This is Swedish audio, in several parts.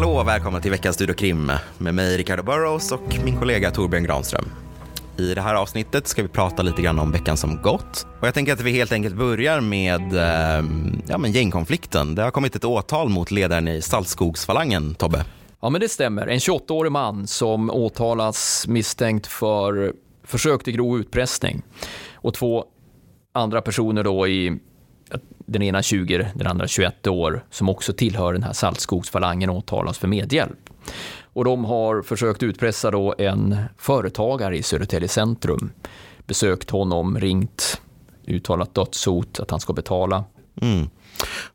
Hallå och välkomna till veckans Studio Krim med mig Ricardo Burrows och min kollega Torbjörn Granström. I det här avsnittet ska vi prata lite grann om veckan som gått. Och jag tänker att vi helt enkelt börjar med eh, ja, men gängkonflikten. Det har kommit ett åtal mot ledaren i Saltskogsfalangen, Tobbe. Ja, men det stämmer. En 28-årig man som åtalas misstänkt för försök till grov utpressning. Och två andra personer då i den ena 20, den andra 21 år, som också tillhör den här Saltskogsfalangen åtalas för medhjälp. Och de har försökt utpressa då en företagare i Södertälje centrum. Besökt honom, ringt, uttalat dödshot att han ska betala. Mm.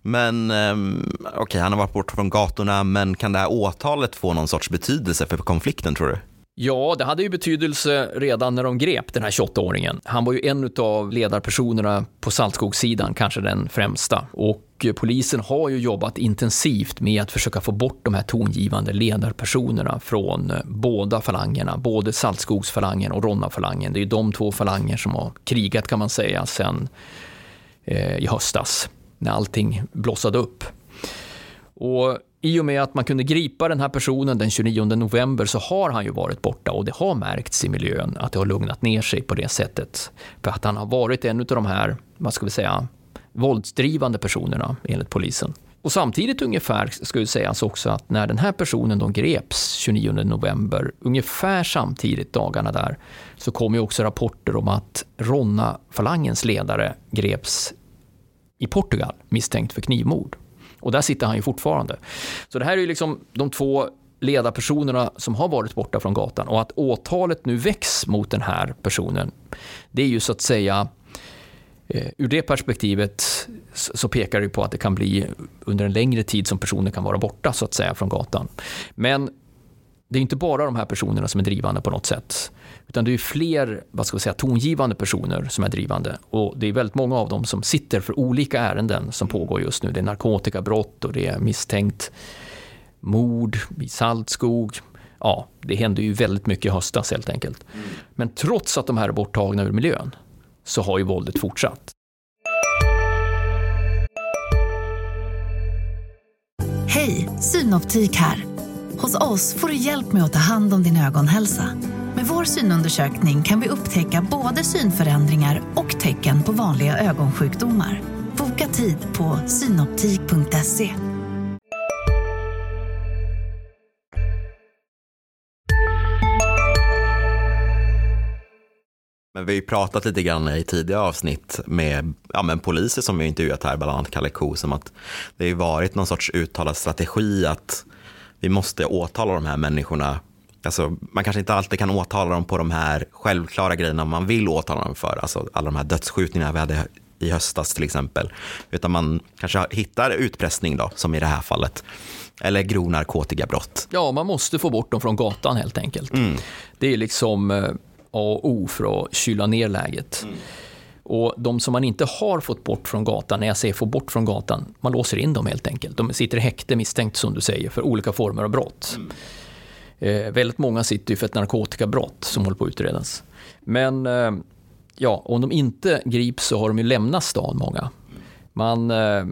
Men ehm, okej, okay, han har varit bort från gatorna, men kan det här åtalet få någon sorts betydelse för konflikten tror du? Ja, det hade ju betydelse redan när de grep den här 28-åringen. Han var ju en av ledarpersonerna på Saltskogssidan, kanske den främsta. Och polisen har ju jobbat intensivt med att försöka få bort de här tongivande ledarpersonerna från eh, båda falangerna, både Saltskogsfalangen och Ronnafalangen. Det är ju de två falanger som har krigat kan man säga sedan eh, i höstas, när allting blossade upp. Och i och med att man kunde gripa den här personen den 29 november så har han ju varit borta och det har märkts i miljön att det har lugnat ner sig på det sättet. För att han har varit en av de här, vad ska vi säga, våldsdrivande personerna enligt polisen. Och samtidigt ungefär ska ju sägas också att när den här personen då greps 29 november, ungefär samtidigt dagarna där, så kom ju också rapporter om att Ronna-falangens ledare greps i Portugal misstänkt för knivmord. Och där sitter han ju fortfarande. Så det här är ju liksom de två ledarpersonerna som har varit borta från gatan och att åtalet nu väcks mot den här personen, det är ju så att säga eh, Ur det perspektivet så pekar det på att det kan bli under en längre tid som personen kan vara borta så att säga från gatan. Men det är inte bara de här personerna som är drivande på något sätt. Utan det är fler vad ska vi säga, tongivande personer som är drivande. Och det är väldigt många av dem som sitter för olika ärenden som pågår just nu. Det är narkotikabrott och det är misstänkt mord i Saltskog. Ja, det hände ju väldigt mycket i höstas helt enkelt. Mm. Men trots att de här är borttagna ur miljön så har ju våldet fortsatt. Hej, Synoptik här. Hos oss får du hjälp med att ta hand om din ögonhälsa. Med vår synundersökning kan vi upptäcka både synförändringar och tecken på vanliga ögonsjukdomar. Boka tid på synoptik.se. Men vi har ju pratat lite grann i tidigare avsnitt med ja, men poliser som vi intervjuat här, bland annat Kalle Ko, som att det har varit någon sorts uttalad strategi att vi måste åtala de här människorna. Alltså, man kanske inte alltid kan åtala dem på de här självklara grejerna man vill åtala dem för. Alltså alla de här dödsskjutningarna vi hade i höstas till exempel. Utan man kanske hittar utpressning då, som i det här fallet. Eller grov narkotikabrott. Ja, man måste få bort dem från gatan helt enkelt. Mm. Det är liksom eh, A och O för att kyla ner läget. Mm. Och de som man inte har fått bort från gatan, när jag säger få bort från gatan, man låser in dem helt enkelt. De sitter i häkte misstänkt som du säger för olika former av brott. Mm. Eh, väldigt många sitter ju för ett narkotikabrott som håller på att utredas. Men eh, ja, om de inte grips så har de ju lämnat stan många. Man, eh,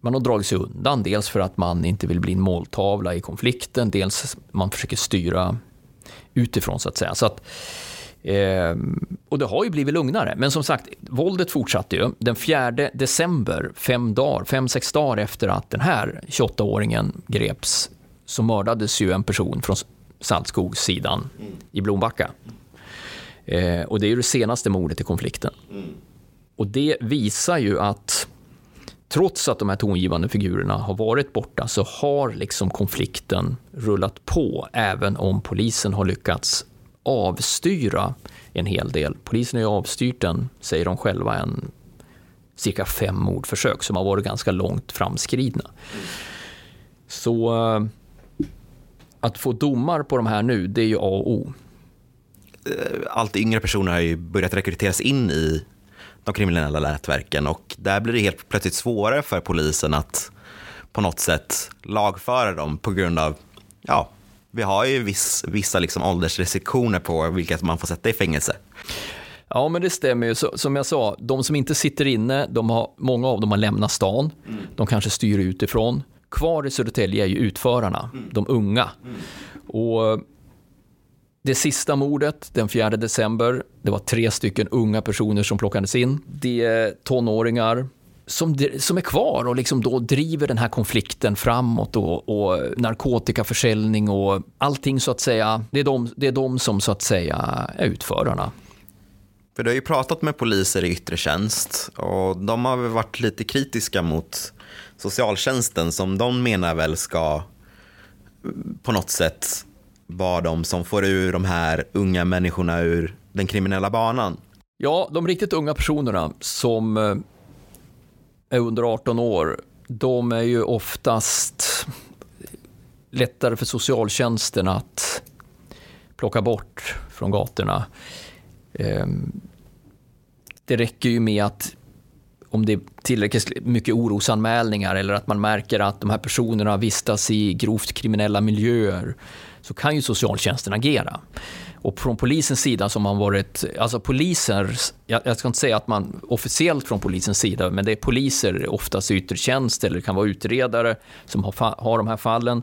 man har dragit sig undan, dels för att man inte vill bli en måltavla i konflikten, dels man försöker styra utifrån så att säga. Så att, Eh, och det har ju blivit lugnare. Men som sagt, våldet fortsatte ju. Den 4 december, fem, dagar, fem sex dagar efter att den här 28-åringen greps, så mördades ju en person från Saltskogssidan mm. i Blombacka. Eh, och det är ju det senaste mordet i konflikten. Mm. Och det visar ju att trots att de här tongivande figurerna har varit borta så har liksom konflikten rullat på även om polisen har lyckats avstyra en hel del. Polisen har ju avstyrt den, säger de själva, en cirka fem mordförsök som har varit ganska långt framskridna. Så eh, att få domar på de här nu, det är ju A och O. Eh, allt yngre personer har ju börjat rekryteras in i de kriminella nätverken och där blir det helt plötsligt svårare för polisen att på något sätt lagföra dem på grund av ja, vi har ju viss, vissa liksom åldersrestriktioner på vilka man får sätta i fängelse. Ja, men det stämmer ju. som jag sa, de som inte sitter inne, de har, många av dem har lämnat stan. Mm. De kanske styr utifrån. Kvar i Södertälje är ju utförarna, mm. de unga. Mm. Och det sista mordet den 4 december, det var tre stycken unga personer som plockades in. Det är tonåringar som, som är kvar och liksom då driver den här konflikten framåt och, och narkotikaförsäljning och allting så att säga. Det är, de, det är de som så att säga är utförarna. För du har ju pratat med poliser i yttre tjänst och de har väl varit lite kritiska mot socialtjänsten som de menar väl ska mm, på något sätt vara de som får ur de här unga människorna ur den kriminella banan. Ja, de riktigt unga personerna som eh, är under 18 år, de är ju oftast lättare för socialtjänsten att plocka bort från gatorna. Ehm, det räcker ju med att om det är tillräckligt mycket orosanmälningar eller att man märker att de här personerna vistas i grovt kriminella miljöer så kan ju socialtjänsten agera. Och från polisens sida som man varit, alltså poliser, jag, jag, ska inte säga att man officiellt från polisens sida, men det är poliser, oftast i yttre tjänst eller det kan vara utredare som har, har de här fallen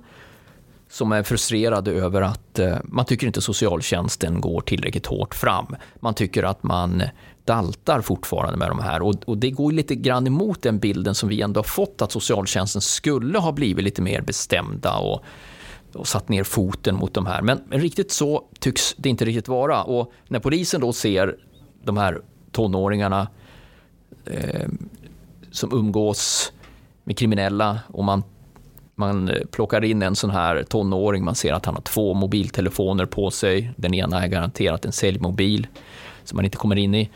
som är frustrerade över att eh, man tycker inte socialtjänsten går tillräckligt hårt fram. Man tycker att man daltar fortfarande med de här och, och det går lite grann emot den bilden som vi ändå har fått att socialtjänsten skulle ha blivit lite mer bestämda och, och satt ner foten mot de här. Men, men riktigt så tycks det inte riktigt vara och när polisen då ser de här tonåringarna eh, som umgås med kriminella och man man plockar in en sån här tonåring, man ser att han har två mobiltelefoner på sig. Den ena är garanterat en säljmobil som man inte kommer in i.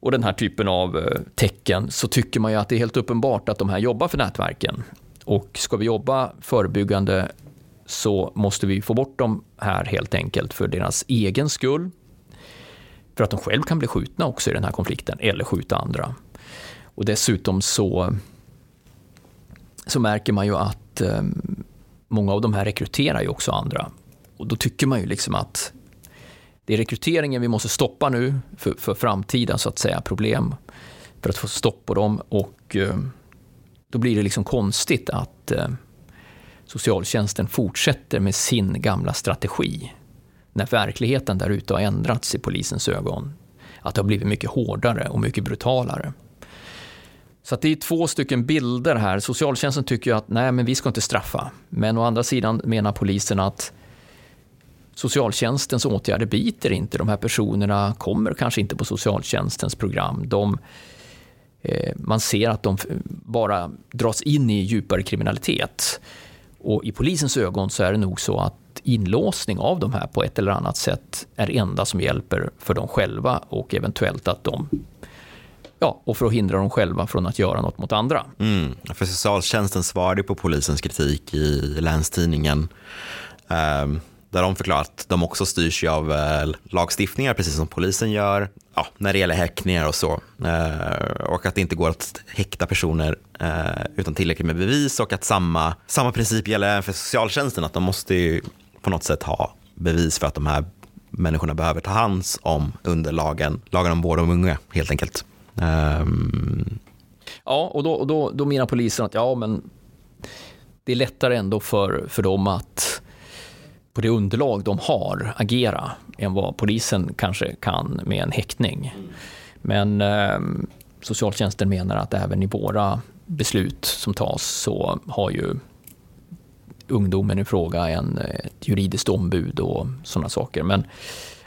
Och den här typen av eh, tecken så tycker man ju att det är helt uppenbart att de här jobbar för nätverken. Och ska vi jobba förebyggande så måste vi få bort dem här helt enkelt för deras egen skull. För att de själv kan bli skjutna också i den här konflikten eller skjuta andra. Och dessutom så så märker man ju att eh, många av de här rekryterar ju också andra. Och då tycker man ju liksom att det är rekryteringen vi måste stoppa nu för, för framtida så att säga problem. För att få stopp på dem och eh, då blir det liksom konstigt att eh, socialtjänsten fortsätter med sin gamla strategi. När verkligheten där ute har ändrats i polisens ögon. Att det har blivit mycket hårdare och mycket brutalare. Så det är två stycken bilder här. Socialtjänsten tycker ju att nej, men vi ska inte straffa. Men å andra sidan menar polisen att socialtjänstens åtgärder biter inte. De här personerna kommer kanske inte på socialtjänstens program. De, eh, man ser att de bara dras in i djupare kriminalitet. Och i polisens ögon så är det nog så att inlåsning av de här på ett eller annat sätt är det enda som hjälper för dem själva och eventuellt att de Ja, och för att hindra dem själva från att göra något mot andra. Mm, för socialtjänsten svarade på polisens kritik i Länstidningen. Eh, där de förklarar att de också styrs av eh, lagstiftningar, precis som polisen gör, ja, när det gäller häktningar och så. Eh, och att det inte går att häkta personer eh, utan tillräckligt med bevis och att samma, samma princip gäller även för socialtjänsten, att de måste ju på något sätt ha bevis för att de här människorna behöver ta hands om under lagen, lagen om vård om unga helt enkelt. Um... Ja, och, då, då, då menar polisen att ja, men det är lättare ändå för, för dem att på det underlag de har agera än vad polisen kanske kan med en häktning. Men eh, socialtjänsten menar att även i våra beslut som tas så har ju ungdomen i fråga en, ett juridiskt ombud och sådana saker. Men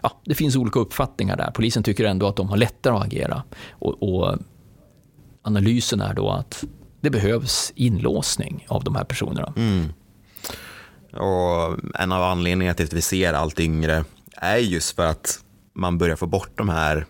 ja, det finns olika uppfattningar där. Polisen tycker ändå att de har lättare att agera. Och, och analysen är då att det behövs inlåsning av de här personerna. Mm. Och en av anledningarna till att vi ser allt yngre är just för att man börjar få bort de här,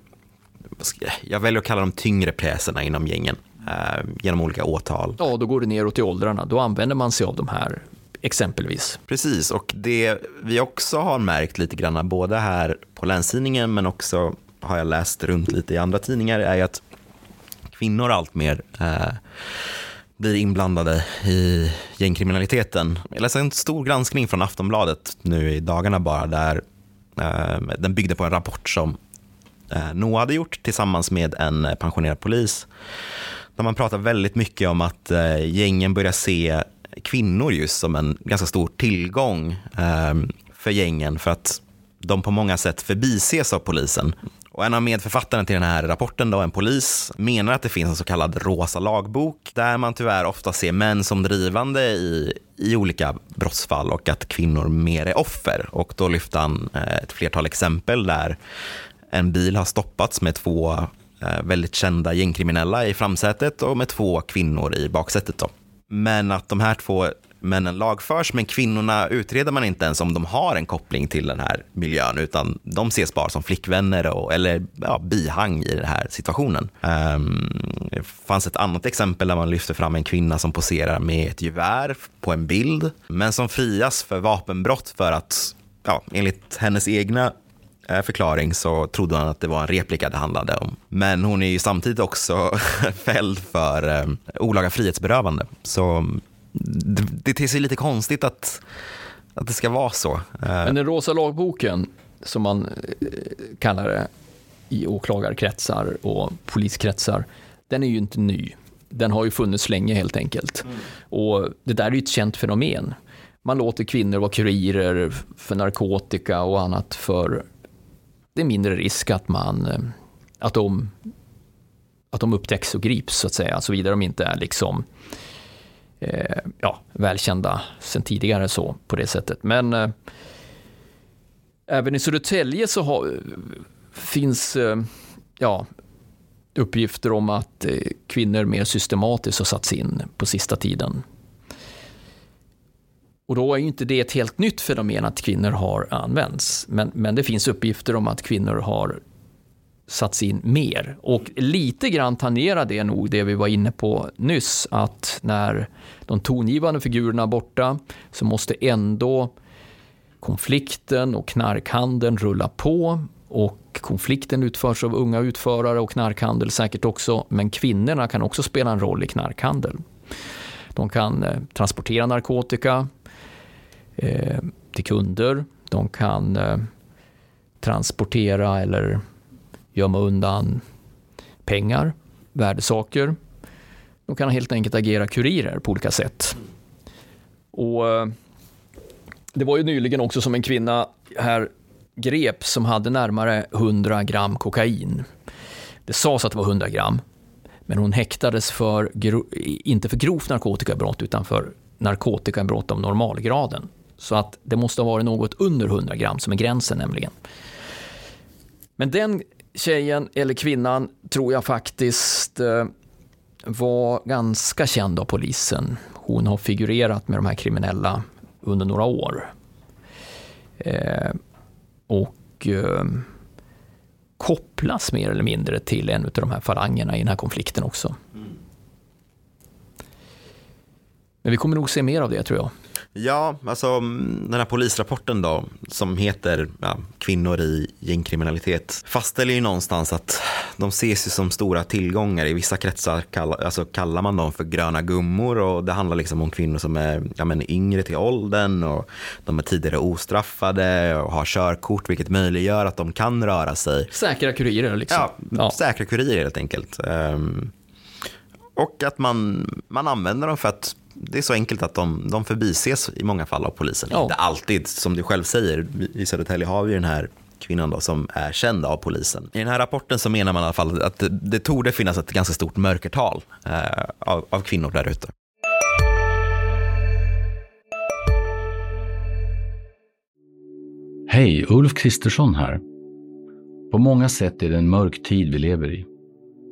jag väljer att kalla dem tyngre pjäserna inom gängen, eh, genom olika åtal. Ja, då går det neråt i åldrarna. Då använder man sig av de här exempelvis. Precis, och det vi också har märkt lite grann, både här på Länstidningen men också har jag läst runt lite i andra tidningar, är att kvinnor allt mer eh, blir inblandade i gängkriminaliteten. Jag läste en stor granskning från Aftonbladet nu i dagarna bara, där eh, den byggde på en rapport som eh, Noah hade gjort tillsammans med en eh, pensionerad polis. Där man pratar väldigt mycket om att eh, gängen börjar se kvinnor just som en ganska stor tillgång eh, för gängen för att de på många sätt förbises av polisen. Och en av medförfattarna till den här rapporten, då, en polis, menar att det finns en så kallad rosa lagbok där man tyvärr ofta ser män som drivande i, i olika brottsfall och att kvinnor mer är offer. Och då lyfter han eh, ett flertal exempel där en bil har stoppats med två eh, väldigt kända gängkriminella i framsätet och med två kvinnor i baksätet. Då. Men att de här två männen lagförs, men kvinnorna utreder man inte ens om de har en koppling till den här miljön, utan de ses bara som flickvänner och, eller ja, bihang i den här situationen. Um, det fanns ett annat exempel där man lyfter fram en kvinna som poserar med ett gevär på en bild, men som frias för vapenbrott för att, ja, enligt hennes egna eh, förklaring så trodde han att det var en replika det handlade om. Men hon är ju samtidigt också fälld för eh, olaga frihetsberövande. Så det, det ter sig lite konstigt att, att det ska vara så. Eh, Men den rosa lagboken, som man eh, kallar det i åklagarkretsar och poliskretsar, den är ju inte ny. Den har ju funnits länge helt enkelt. Mm. Och det där är ju ett känt fenomen. Man låter kvinnor vara kurirer för narkotika och annat för det är mindre risk att, man, eh, att, de, att de upptäcks och grips, så att säga, såvida de inte är liksom eh, ja, välkända sen tidigare så på det sättet. Men eh, även i Södertälje så har, eh, finns eh, ja, uppgifter om att eh, kvinnor mer systematiskt har satts in på sista tiden. Och då är ju inte det ett helt nytt fenomen att kvinnor har använts. Men, men det finns uppgifter om att kvinnor har satts in mer. Och lite grann tangerar det nog det vi var inne på nyss, att när de tongivande figurerna är borta så måste ändå konflikten och knarkhandeln rulla på och konflikten utförs av unga utförare och knarkhandel säkert också, men kvinnorna kan också spela en roll i knarkhandel. De kan eh, transportera narkotika eh, till kunder, de kan eh, transportera eller gömma undan pengar, värdesaker. De kan helt enkelt agera kurirer på olika sätt. Och eh, det var ju nyligen också som en kvinna här grep som hade närmare 100 gram kokain. Det sades att det var 100 gram, men hon häktades för, inte för grovt narkotikabrott utan för narkotikabrott av normalgraden. Så att det måste ha varit något under 100 gram som är gränsen nämligen. Men den tjejen eller kvinnan tror jag faktiskt eh, var ganska känd av polisen. Hon har figurerat med de här kriminella under några år. Eh, och eh, kopplas mer eller mindre till en av de här falangerna i den här konflikten också. Mm. Men vi kommer nog se mer av det tror jag. Ja, alltså mm, den här polisrapporten då, som heter ja, Kvinnor i gängkriminalitet, fastställer ju någonstans att de ses ju som stora tillgångar. I vissa kretsar kallar, alltså kallar man dem för gröna gummor och det handlar liksom om kvinnor som är ja, men yngre till åldern och de är tidigare ostraffade och har körkort, vilket möjliggör att de kan röra sig. Säkra kurirer liksom. Ja, ja. säkra kurirer helt enkelt. Um, och att man, man använder dem för att det är så enkelt att de, de förbises i många fall av polisen. Ja. Inte alltid, som du själv säger. I Södertälje har vi den här kvinnan då, som är känd av polisen. I den här rapporten så menar man i alla fall att det, det torde finnas ett ganska stort mörkertal eh, av, av kvinnor där ute. Hej, Ulf Kristersson här. På många sätt är det en mörk tid vi lever i.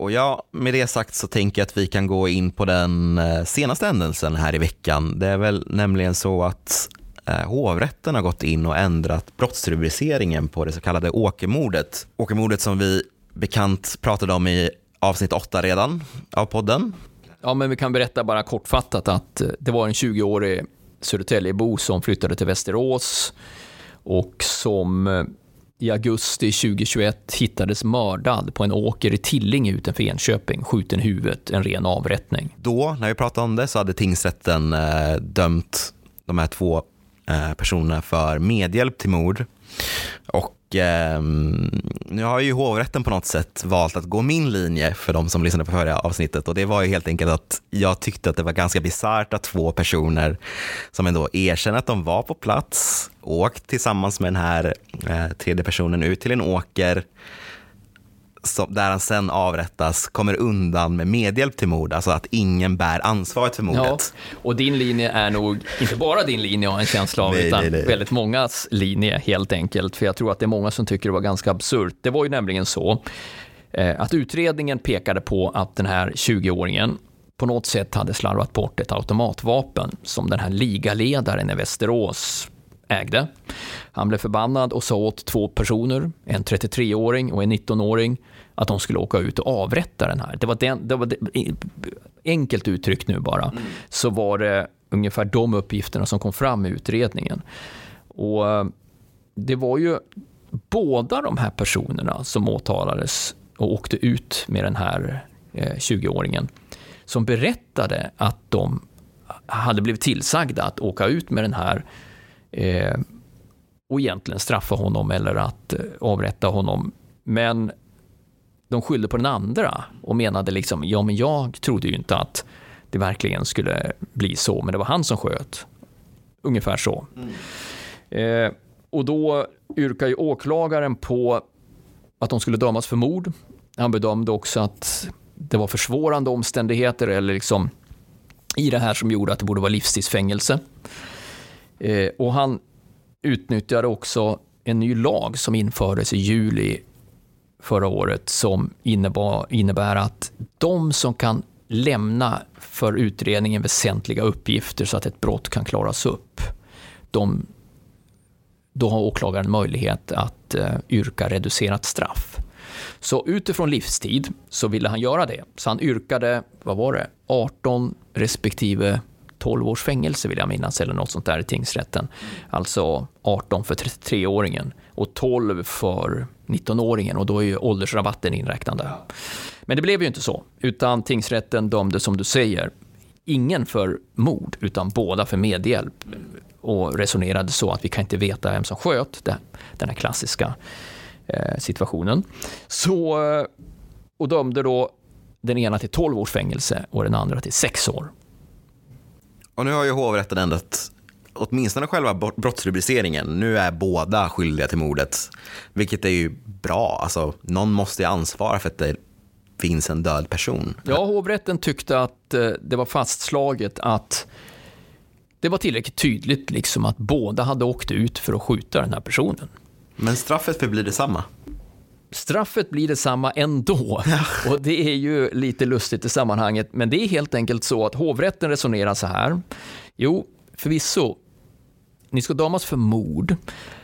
Och ja, med det sagt så tänker jag att vi kan gå in på den eh, senaste händelsen här i veckan. Det är väl nämligen så att eh, hovrätten har gått in och ändrat brottsrubriceringen på det så kallade åkermordet. Åkermordet som vi bekant pratade om i avsnitt 8 redan av podden. Ja, men vi kan berätta bara kortfattat att eh, det var en 20-årig Södertäljebo som flyttade till Västerås och som i augusti 2021 hittades mördad på en åker i Tillinge utanför Enköping, skjuten i huvudet, en ren avrättning. Då, när vi pratade om det, så hade tingsrätten eh, dömt de här två eh, personerna för medhjälp till mord. Och eh, nu har ju hovrätten på något sätt valt att gå min linje för de som lyssnade på förra avsnittet. Och det var ju helt enkelt att jag tyckte att det var ganska bisarrt att två personer som ändå erkänner att de var på plats, åkt tillsammans med den här eh, tredje personen ut till en åker som, där han sen avrättas kommer undan med medhjälp till mord, alltså att ingen bär ansvaret för mordet. Ja, och din linje är nog inte bara din linje, har en känsla av, Nej, utan nej, nej. väldigt mångas linje helt enkelt. För jag tror att det är många som tycker det var ganska absurt. Det var ju nämligen så eh, att utredningen pekade på att den här 20-åringen på något sätt hade slarvat bort ett automatvapen som den här ligaledaren i Västerås ägde. Han blev förbannad och sa åt två personer, en 33-åring och en 19-åring, att de skulle åka ut och avrätta den här. Det var, den, det var det, enkelt uttryckt nu bara, så var det ungefär de uppgifterna som kom fram i utredningen. Och eh, det var ju båda de här personerna som åtalades och åkte ut med den här eh, 20-åringen som berättade att de hade blivit tillsagda att åka ut med den här eh, och egentligen straffa honom eller att eh, avrätta honom. Men de skyllde på den andra och menade liksom, ja men jag trodde ju inte att det verkligen skulle bli så, men det var han som sköt. Ungefär så. Eh, och då yrkar ju åklagaren på att de skulle dömas för mord. Han bedömde också att det var försvårande omständigheter eller liksom i det här som gjorde att det borde vara livstidsfängelse. Eh, och han utnyttjade också en ny lag som infördes i juli förra året som innebar, innebär att de som kan lämna för utredningen väsentliga uppgifter så att ett brott kan klaras upp, de, då har åklagaren möjlighet att eh, yrka reducerat straff. Så utifrån livstid så ville han göra det. Så han yrkade, vad var det, 18 respektive 12 års fängelse vill jag minnas, eller något sånt där i tingsrätten. Alltså 18 för 33-åringen och 12 för 19-åringen och då är ju åldersrabatten inräknande. Men det blev ju inte så, utan tingsrätten dömde som du säger, ingen för mord, utan båda för medhjälp och resonerade så att vi kan inte veta vem som sköt, det, den här klassiska eh, situationen. Så, och dömde då den ena till 12 års fängelse och den andra till 6 år. Och nu har ju hovrätten ändrat åtminstone själva bro- brottsrubriceringen. Nu är båda skyldiga till mordet, vilket är ju bra. Alltså, någon måste ju ansvara för att det finns en död person. Ja, hovrätten tyckte att eh, det var fastslaget att det var tillräckligt tydligt liksom att båda hade åkt ut för att skjuta den här personen. Men straffet förblir detsamma. Straffet blir detsamma ändå. Och det är ju lite lustigt i sammanhanget, men det är helt enkelt så att hovrätten resonerar så här. Jo, förvisso, ni ska dömas för mord,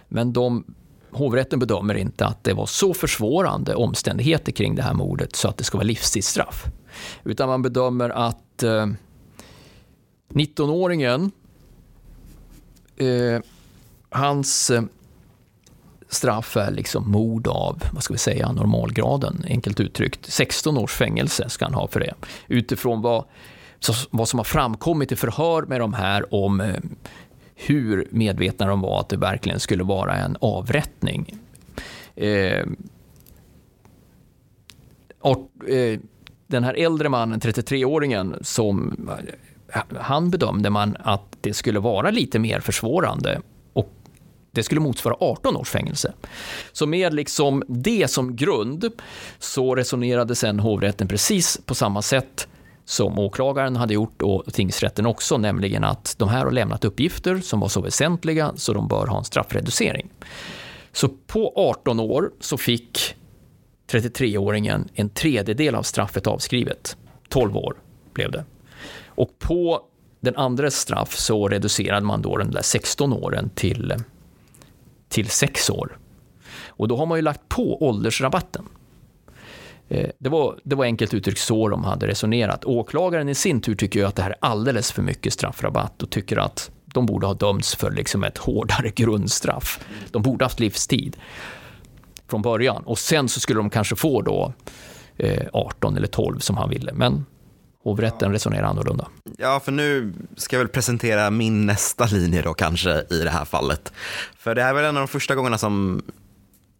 men de, hovrätten bedömer inte att det var så försvårande omständigheter kring det här mordet så att det ska vara livstidsstraff. Utan man bedömer att eh, 19-åringen, eh, hans eh, straff är liksom mord av, vad ska vi säga, normalgraden, enkelt uttryckt. 16 års fängelse ska han ha för det. Utifrån vad, så, vad som har framkommit i förhör med de här om eh, hur medvetna de var att det verkligen skulle vara en avrättning. Eh, och, eh, den här äldre mannen, 33-åringen, som eh, han bedömde man att det skulle vara lite mer försvårande och det skulle motsvara 18 års fängelse. Så med liksom det som grund så resonerade sen hovrätten precis på samma sätt som åklagaren hade gjort och tingsrätten också, nämligen att de här har lämnat uppgifter som var så väsentliga så de bör ha en straffreducering. Så på 18 år så fick 33-åringen en tredjedel av straffet avskrivet. 12 år blev det. Och på den andra straff så reducerade man då den där 16 åren till, till 6 år. Och då har man ju lagt på åldersrabatten. Eh, det var, det var enkelt uttryckt så de hade resonerat. Åklagaren i sin tur tycker ju att det här är alldeles för mycket straffrabatt och tycker att de borde ha dömts för liksom ett hårdare grundstraff. De borde haft livstid från början och sen så skulle de kanske få då eh, 18 eller 12 som han ville. Men hovrätten resonerar annorlunda. Ja, för nu ska jag väl presentera min nästa linje då kanske i det här fallet. För det här är väl en av de första gångerna som,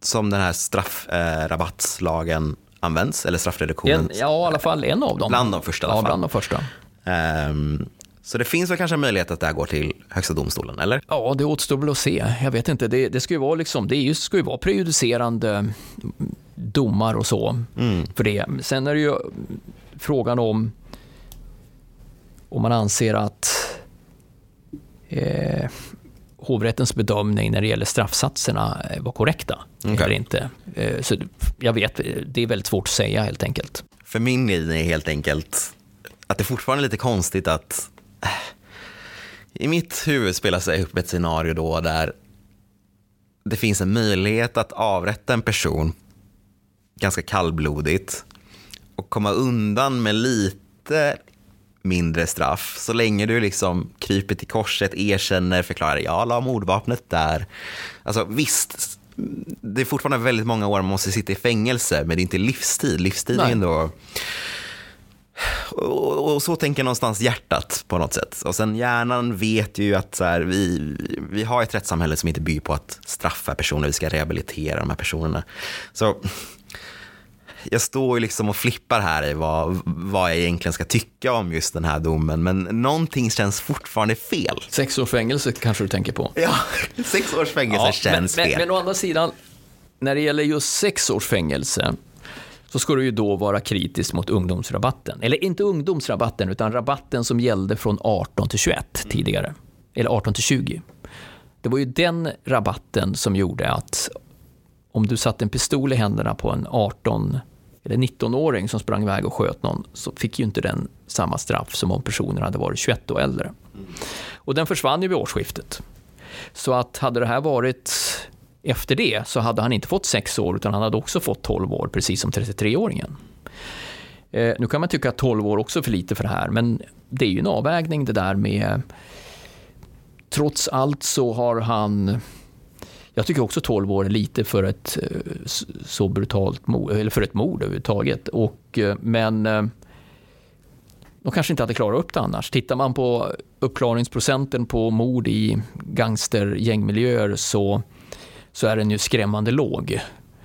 som den här straffrabattslagen används, eller straffreduktionen. En, ja, i alla fall en av dem. Bland de första i alla fall. Ja, bland de första. Um, så det finns väl kanske en möjlighet att det här går till Högsta domstolen, eller? Ja, det återstår väl att se. Jag vet inte. Det, det ska ju vara, liksom, det ska ju vara prejudicerande domar och så mm. för det. Sen är det ju frågan om om man anser att eh, hovrättens bedömning när det gäller straffsatserna var korrekta okay. eller inte. Eh, så jag vet, det är väldigt svårt att säga helt enkelt. För min linje är helt enkelt att det fortfarande är lite konstigt att eh, i mitt huvud spelar sig upp ett scenario då där det finns en möjlighet att avrätta en person ganska kallblodigt och komma undan med lite mindre straff. Så länge du liksom kryper till korset, erkänner, förklarar jag la mordvapnet där. Alltså visst, det är fortfarande väldigt många år man måste sitta i fängelse, men det är inte livstid. Livstid är ändå... Och, och, så tänker någonstans hjärtat på något sätt. Och sen hjärnan vet ju att så här, vi, vi har ett rättssamhälle som inte bygger på att straffa personer, vi ska rehabilitera de här personerna. Så jag står ju liksom och flippar här i vad, vad jag egentligen ska tycka om just den här domen, men någonting känns fortfarande fel. Sex års fängelse kanske du tänker på? Ja, sex års fängelse ja, känns men, fel. Men, men å andra sidan, när det gäller just sex års fängelse, så ska du ju då vara kritisk mot ungdomsrabatten. Eller inte ungdomsrabatten, utan rabatten som gällde från 18 till 21 mm. tidigare. Eller 18 till 20. Det var ju den rabatten som gjorde att om du satte en pistol i händerna på en 18 eller 19-åring som sprang iväg och sköt någon så fick ju inte den samma straff som om personen hade varit 21 och äldre. Och den försvann ju vid årsskiftet. Så att hade det här varit efter det så hade han inte fått 6 år utan han hade också fått 12 år precis som 33-åringen. Eh, nu kan man tycka att 12 år också är för lite för det här men det är ju en avvägning det där med trots allt så har han jag tycker också 12 år är lite för ett eh, så brutalt mord, eller för ett mord överhuvudtaget. Och, eh, men eh, de kanske inte hade klarat upp det annars. Tittar man på uppklaringsprocenten på mord i gangstergängmiljöer så, så är den ju skrämmande låg.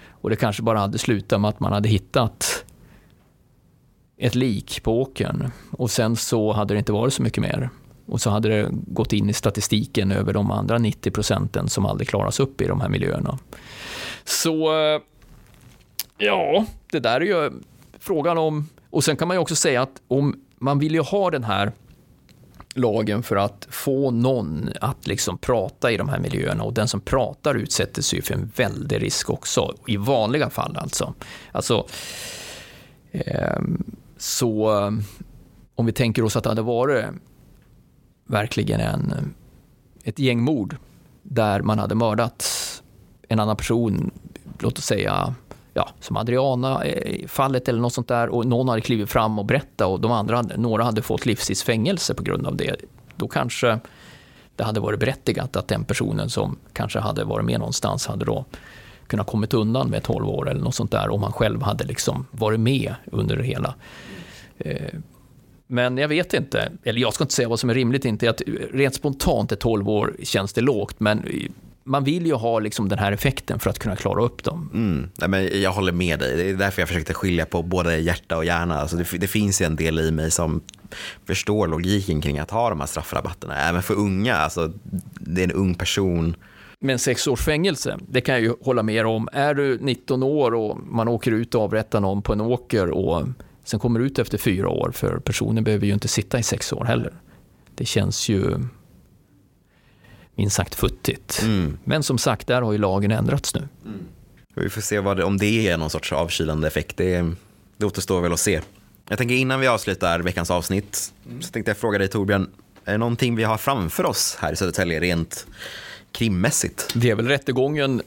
Och det kanske bara hade slutat med att man hade hittat ett lik på åkern och sen så hade det inte varit så mycket mer. Och så hade det gått in i statistiken över de andra 90 procenten som aldrig klaras upp i de här miljöerna. Så eh, ja, det där är ju frågan om... Och sen kan man ju också säga att om man vill ju ha den här lagen för att få någon att liksom prata i de här miljöerna och den som pratar utsätter sig för en väldig risk också, i vanliga fall alltså. Alltså, ehm, eh, så om vi tänker oss att det hade varit verkligen en, ett gängmord där man hade mördat en annan person, låt oss säga ja, som Adriana-fallet eh, eller något sånt där och någon hade klivit fram och berättat och de andra, några hade fått livstidsfängelse på grund av det. Då kanske det hade varit berättigat att den personen som kanske hade varit med någonstans hade då kunnat kommit undan med 12 år eller något sånt där om han själv hade liksom varit med under det hela. Eh, Eh, men jag vet inte, eller jag ska inte säga vad som är rimligt inte. Att rent spontant är 12 år känns det lågt, men man vill ju ha liksom den här effekten för att kunna klara upp dem. Mm. Nej, men jag håller med dig. Det är därför jag försökte skilja på både hjärta och hjärna. Alltså det, det finns ju en del i mig som förstår logiken kring att ha de här straffrabatterna. Även för unga. Alltså, det är en ung person. Men sex års fängelse, det kan jag ju hålla med om. Är du 19 år och man åker ut och avrättar någon på en åker och sen kommer ut efter fyra år, för personen behöver ju inte sitta i sex år heller. Det känns ju minst sagt futtigt. Mm. Men som sagt, där har ju lagen ändrats nu. Mm. Vi får se vad det, om det är någon sorts avkylande effekt. Det, det återstår väl att se. Jag tänker innan vi avslutar veckans avsnitt mm. så tänkte jag fråga dig Torbjörn, Är det någonting vi har framför oss här i Södertälje rent krimmässigt? Det är väl rättegången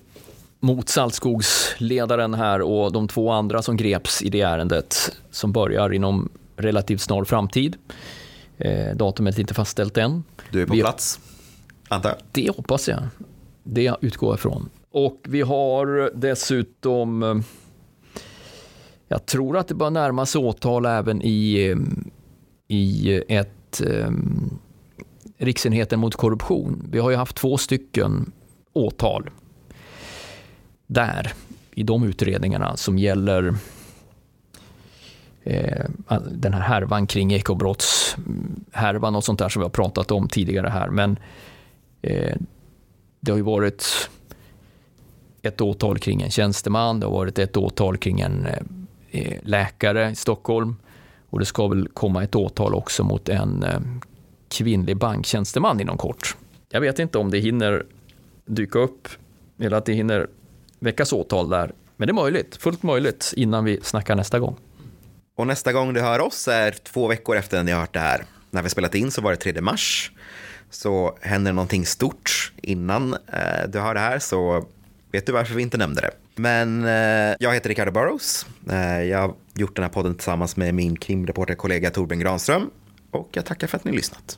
mot Saltskogsledaren här och de två andra som greps i det ärendet som börjar inom relativt snar framtid. Eh, datumet är inte fastställt än. Du är på Vi- plats, antar jag? Det hoppas jag. Det utgår jag ifrån. Och vi har dessutom, eh, jag tror att det bör närma sig åtal även i, eh, i ett eh, Riksenheten mot korruption. Vi har ju haft två stycken åtal där i de utredningarna som gäller eh, den här härvan kring ekobrottshärvan och sånt där som vi har pratat om tidigare här. Men eh, det har ju varit ett åtal kring en tjänsteman, det har varit ett åtal kring en eh, eh, läkare i Stockholm och det ska väl komma ett åtal också mot en eh, kvinnlig banktjänsteman inom kort. Jag vet inte om det hinner dyka upp eller att det hinner väckas åtal där, men det är möjligt, fullt möjligt innan vi snackar nästa gång. Och nästa gång du hör oss är två veckor efter när ni har hört det här. När vi spelat in så var det 3 mars. Så händer någonting stort innan eh, du hör det här så vet du varför vi inte nämnde det. Men eh, jag heter Ricardo Burrows. Eh, jag har gjort den här podden tillsammans med min krimreporterkollega Torbjörn Granström. Och jag tackar för att ni har lyssnat.